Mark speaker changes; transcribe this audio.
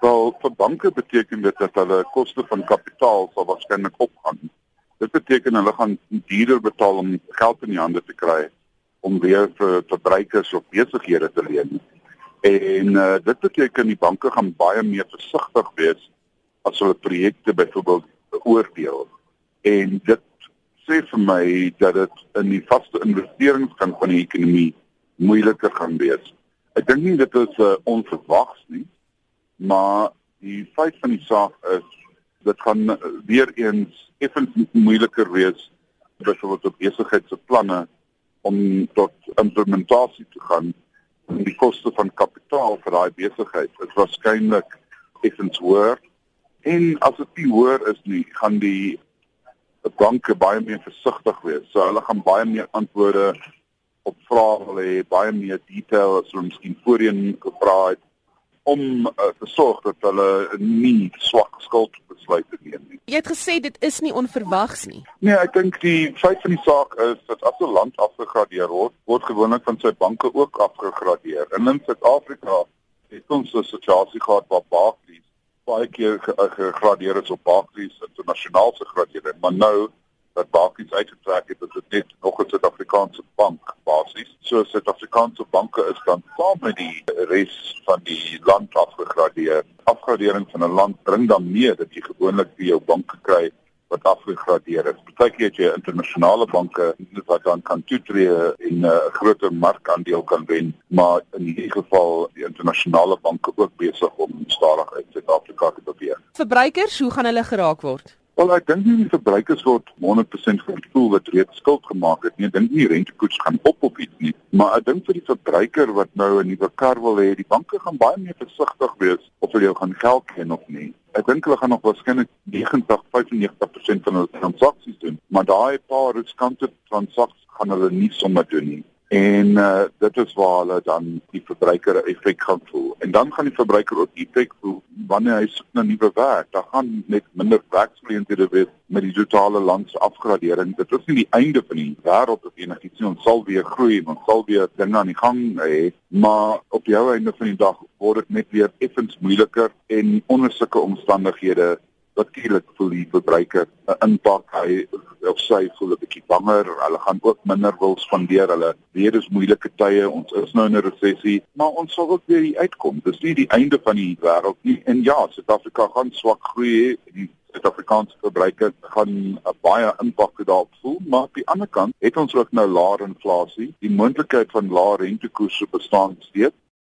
Speaker 1: Wel, vir banke beteken dit dat hulle koste van kapitaal sal waarskynlik opgaan. Dit beteken hulle gaan duurder betaal om geld in die hande te kry om weer vir verbruikers of besighede te leen. En uh, dit beteken die banke gaan baie meer versigtig wees as hulle projekte byvoorbeeld beoordeel. En dit sê vir my dat dit in die vaste investeringskant van die ekonomie moeiliker gaan wees. Ek dink nie dit is uh, onverwags nie, maar die feit van die saak is dit gaan weer eens effens moeiliker wees byvoorbeeld op besigheidsplanne om tot implementasie te gaan en die koste van kapitaal vir daai besigheid. Is waarskynlik effens hoër en as dit nie hoër is nie gaan die banke baie meer versigtig wees. So hulle gaan baie meer antwoorde op vrae wil hê baie meer detail as hulle miskien voorheen gevra het om uh, te sorg dat hulle nie swak skuldbesluite neem nie.
Speaker 2: Jy het gesê dit is nie onverwags nie.
Speaker 1: Nee, ek dink die feit van die saak is dat as 'n land afgegradeer word, word gewoonlik van sy banke ook afgegradeer. En in Suid-Afrika het ons 'n situasie gehad waar Barclays baie keer gegradeer is op Barclays internasionaal se gradeer, maar nou dat Barclays uitgetrek het, is dit net nog 'n Suid-Afrikaanse bank. So Suid-Afrikaanse banke is dan saam met die res van die land afgegradeer. Afgradering van 'n land bring dan mee dat jy gewoonlik vir jou banke kry wat afgegradeer is. Partykeer het jy internasionale banke wat dan kan toetree en 'n uh, groter markandeel kan wen, maar in hierdie geval die internasionale banke ook besig om stadig uit Suid-Afrika te beweeg.
Speaker 2: Verbruikers, hoe gaan hulle geraak word?
Speaker 1: Wel ek dink nie die verbruikers word 100% gevoel wat reeds skuld gemaak het nie. Ek dink nie rentekoers gaan op op iets nie, maar ek dink vir die verbruiker wat nou 'n nuwe kar wil hê, die banke gaan baie meer versigtig wees of hulle jou gaan geld ken of nie. Ek dink hulle gaan nog waarskynlik 90-95% van hulle transaksies doen, maar daai paar riskante transaksies gaan hulle nie sommer doen nie. En uh, dit is waar hulle dan die verbruiker effek gaan voel. En dan gaan die verbruiker ook effek voel wanneer hy soek na nuwe werk. Daar gaan net minder werksgeleenthede wees met die totale landsafgradering. Dit is nie die einde van die wêreld of enigiets nie. Ons sal weer groei ons sal weer dinge aan die gang hê, maar op die ou einde van die dag word dit net weer effens moeiliker en onder sulke omstandighede natuurlik voel die verbruiker 'n impak. Hy of sy voel 'n bietjie banger. Hulle gaan ook minder wil spandeer. Hulle weet dis moeilike tye. Ons is nou in 'n resessie. Maar ons sal ook weer uitkom. Dis nie die einde van die wêreld nie. En ja Suid-Afrika gaan swak groei. Die Suid-Afrikaanse verbruiker gaan 'n baie impak daarop voel. Maar aan die ander kant het ons ook nou laer inflasie. Die moontlikheid van laer rentekoerse bestaan steeds